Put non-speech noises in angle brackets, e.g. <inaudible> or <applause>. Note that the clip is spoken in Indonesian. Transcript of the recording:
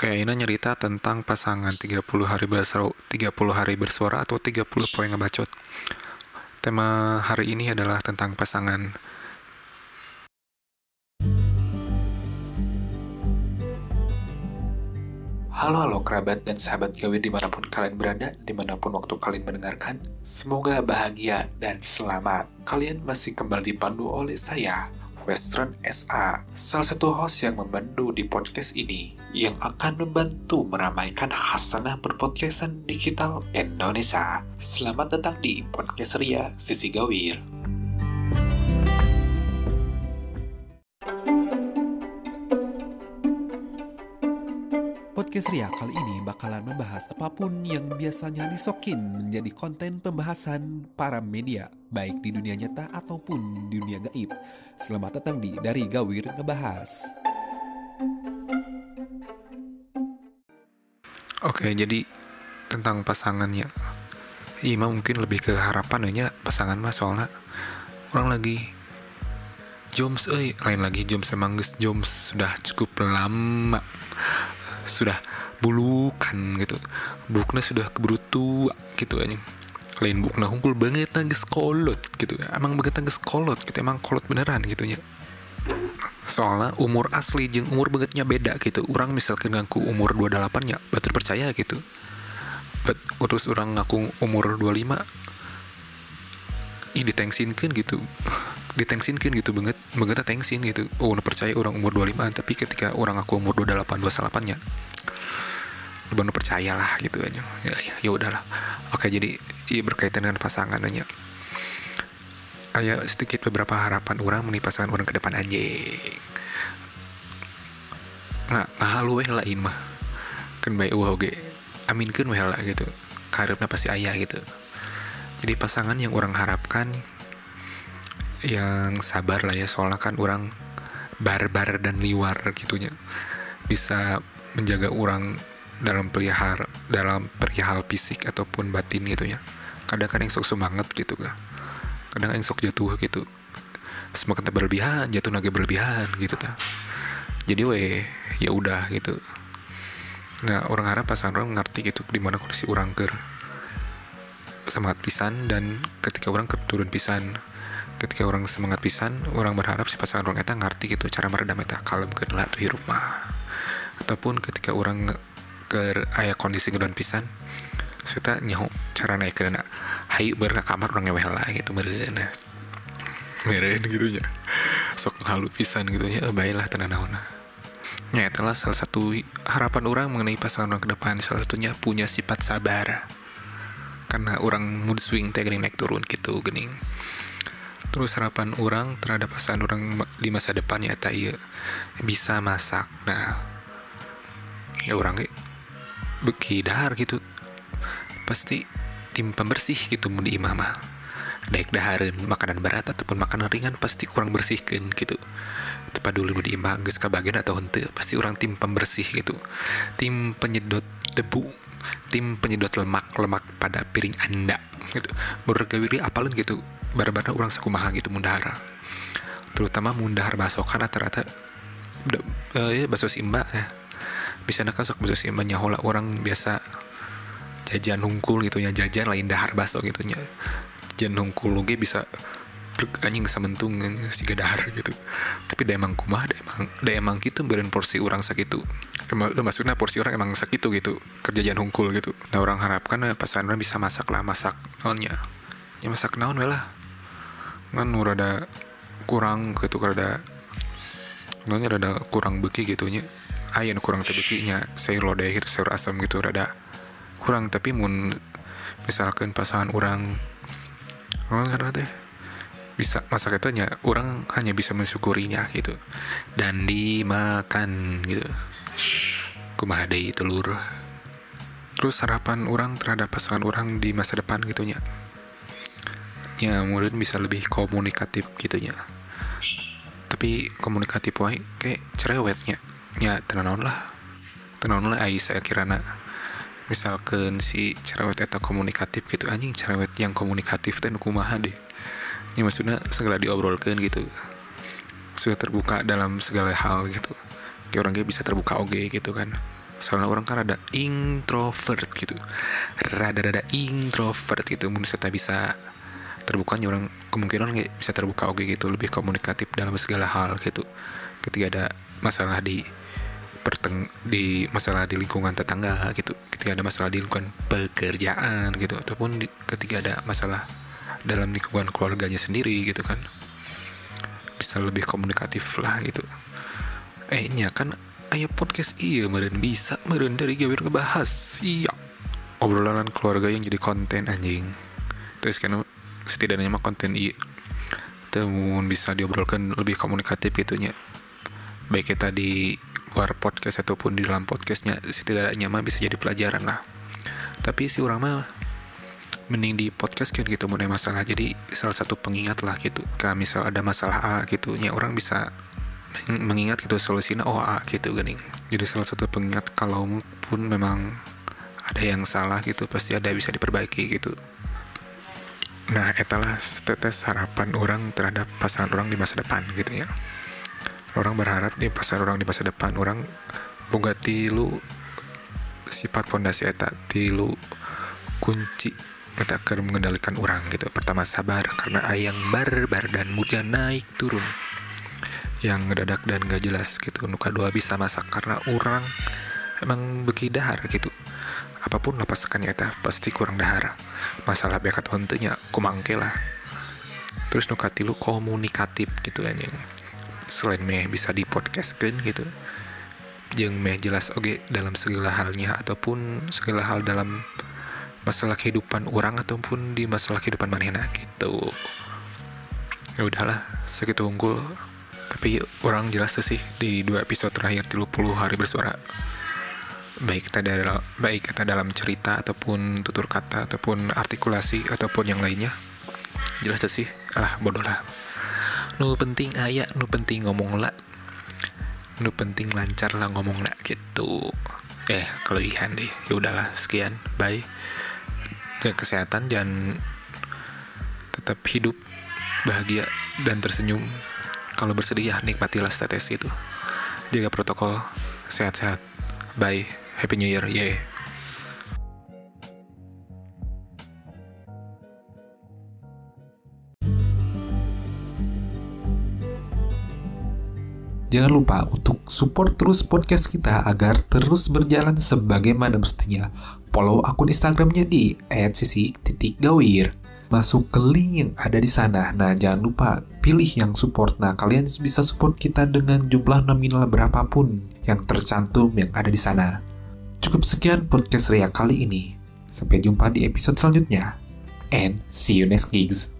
Oke, ini nyerita tentang pasangan 30 hari bersuara, 30 hari bersuara atau 30 poin ngebacot. Tema hari ini adalah tentang pasangan. Halo halo kerabat dan sahabat gawe di mana pun kalian berada, di mana pun waktu kalian mendengarkan. Semoga bahagia dan selamat. Kalian masih kembali dipandu oleh saya, Western SA, salah satu host yang membantu di podcast ini, yang akan membantu meramaikan hasanah berpodcastan digital Indonesia. Selamat datang di Podcast Ria Sisi Gawir. Podcast Ria kali ini bakalan membahas apa pun yang biasanya disokin menjadi konten pembahasan para media, baik di dunia nyata ataupun di dunia gaib. Selamat datang di Dari Gawir Ngebahas. Oke, jadi tentang pasangannya. Ima mungkin lebih ke harapan ya pasangan mah soalnya orang lagi Joms, eh lain lagi Joms emang Joms sudah cukup lama sudah bulukan gitu. Bukna sudah keburu tua gitu aja. Lain bukna hunkul banget nangis kolot gitu. Emang banget nangis kolot gitu. Emang kolot beneran gitu ya. Soalnya umur asli jeng umur bangetnya beda gitu. Orang misalkan ngaku umur 28 ya batur percaya gitu. But, terus orang ngaku umur 25 ih ditengsinkan gitu <laughs> ditengsinkan gitu banget banget tengsin gitu. Oh udah percaya orang umur 25 tapi ketika orang aku umur 28 28 nya benar percaya lah gitu aja ya. Ya, ya udahlah. Oke jadi iya berkaitan dengan pasangan aja. Ayah sedikit beberapa harapan orang mengenai pasangan orang ke depan anjing. Nah lu weh lain mah kan baik wah oke. Amin kan weh lah gitu. Karirnya pasti ayah gitu. Jadi pasangan yang orang harapkan yang sabar lah ya soalnya kan orang barbar dan liwar gitunya. Bisa menjaga orang dalam pelihara dalam perihal fisik ataupun batin gitu ya kadang kadang yang sok semangat gitu kan kadang yang sok jatuh gitu. Semakin berlebihan jatuh naga berlebihan gitu ta jadi weh ya udah gitu. Nah orang harap pasangan orang ngerti gitu di mana kondisi orang ker semangat pisan dan ketika orang keturun pisan ketika orang semangat pisan orang berharap si pasangan orang eta ngerti gitu cara meredam eta kalem ke tuh hirup mah. Ataupun ketika orang ke ayah kondisi ngedon pisan kita nyaho cara naik ke dana hai ber kamar orang ngewel lah gitu meren meren gitu ya sok halu pisan gitu ya baiklah tenan naon ya itulah salah satu harapan orang mengenai pasangan orang ke depan salah satunya punya sifat sabar. Karena orang mood swing teh naik turun gitu gening terus harapan orang terhadap pasangan orang di masa depan ya tak iya bisa masak. Nah ya orang bekidar gitu pasti tim pembersih gitu mau di imama daik daharin makanan berat ataupun makanan ringan pasti kurang bersihkan gitu. Tepat dulu di imah geus bagian atau hente pasti orang tim pembersih gitu. Tim penyedot debu tim penyedot lemak lemak pada piring anda gitu. Bergawiri apalun gitu bara-bara orang sakumaha gitu mundahar. Terutama mundahar basokan rata-rata uh, ya baso simba ya. Bisa nak sok baso simba nyahola orang biasa jajan hungkul gitu ya jajan lain dahar baso gitu nya jajan hungkul lagi bisa anjing sementung si gadahar gitu. Tapi da emang kumah da emang da emang gitu beren porsi orang sakitu. Emang eh, maksudnya porsi orang emang sakitu gitu kerja jajan hungkul gitu. Nah orang harapkan eh, pasangan bisa masak lah masak naonnya ya. Masak naon lah kan rada kurang gitu rada nanya rada kurang beki gitu nya. Ayan kurang tebekinya sayur lodeh gitu sayur asam gitu rada kurang. Tapi mun misalkan pasangan orang orang karena teh? Bisa masak itu nya orang hanya bisa mensyukurinya gitu. Dan dimakan gitu. Kumaha deui telur. Terus harapan orang terhadap pasangan orang di masa depan gitunya ya murid bisa lebih komunikatif gitunya. Tapi komunikatif wae kayak cerewetnya. Ya tenanon lah. Tenanon lah saya kirana misalkan si cerewet eta komunikatif gitu anjing cerewet yang komunikatif dan kumaha deh? Ya maksudnya segala diobrolkan gitu. Sudah terbuka dalam segala hal gitu. Kayak orang kayak bisa terbuka oke gitu kan. Soalnya orang kan rada introvert gitu. Rada-rada introvert gitu mungkin saya bisa terbukanya orang kemungkinan nggak bisa terbuka oke gitu lebih komunikatif dalam segala hal gitu. Ketika ada masalah di perteng di masalah di lingkungan tetangga gitu ketika ada masalah di lingkungan pekerjaan gitu ataupun di, ketika ada masalah dalam lingkungan keluarganya sendiri gitu kan. Bisa lebih komunikatif lah gitu. Eh nya kan ayah podcast iya meren bisa meren dari gawir ngebahas iya obrolan keluarga yang jadi konten anjing. Terus kan setidaknya mah konten iya temun bisa diobrolkan lebih komunikatif gitunya baik kita di luar podcast ataupun di dalam podcastnya setidaknya mah bisa jadi pelajaran lah. Tapi si orang mah mending di podcast kan gitu mengenai masalah. Jadi salah satu pengingat lah gitu. Kalau misal ada masalah A gitu ya orang bisa mengingat gitu solusinya oh A gitu gini jadi salah satu pengingat kalau pun memang ada yang salah gitu pasti ada bisa diperbaiki gitu nah etalah tetes harapan orang terhadap pasangan orang di masa depan gitu ya. Orang berharap di pasangan orang di masa depan orang boga tilu sifat fondasi eta tilu kunci kita akan mengendalikan orang gitu. Pertama sabar karena ayang barbar dan mudah naik turun. Yang ngedadak dan gak jelas gitu nuka dua bisa masak karena orang emang beki dahar gitu apa pun lapasakannya eta pasti kurang dahar. Masalah bekat ontunya kumangke lah. Terus nuka tilu komunikatif gitu aja selain meh bisa di podcast kan gitu. Yang meh jelas oke okay, dalam segala halnya ataupun segala hal dalam masalah kehidupan orang ataupun di masalah kehidupan manehna gitu. Ya udahlah segitu unggul. Tapi orang jelas sih di dua episode terakhir 30 hari bersuara baik kita dalam baik kita dalam cerita ataupun tutur kata ataupun artikulasi ataupun yang lainnya. Jelas sih? Alah bodoh lah. Nu penting ayah nu penting ngomong lah nu penting lancar lah ngomong lah gitu. Eh kalau ihan deh. Ya udahlah sekian. Bye. Jaga kesehatan dan tetap hidup bahagia dan tersenyum. Kalau bersedih ya nikmatilah status itu. Jaga protokol. Sehat-sehat. Bye happy new year yeah Jangan lupa untuk support terus podcast kita agar terus berjalan sebagaimana mestinya. Follow akun Instagramnya di @sisi.gawir masuk ke link yang ada di sana. Nah, jangan lupa pilih yang support. Nah, kalian bisa support kita dengan jumlah nominal berapapun yang tercantum yang ada di sana. Cukup sekian podcast Ria kali ini. Sampai jumpa di episode selanjutnya. And see you next gigs.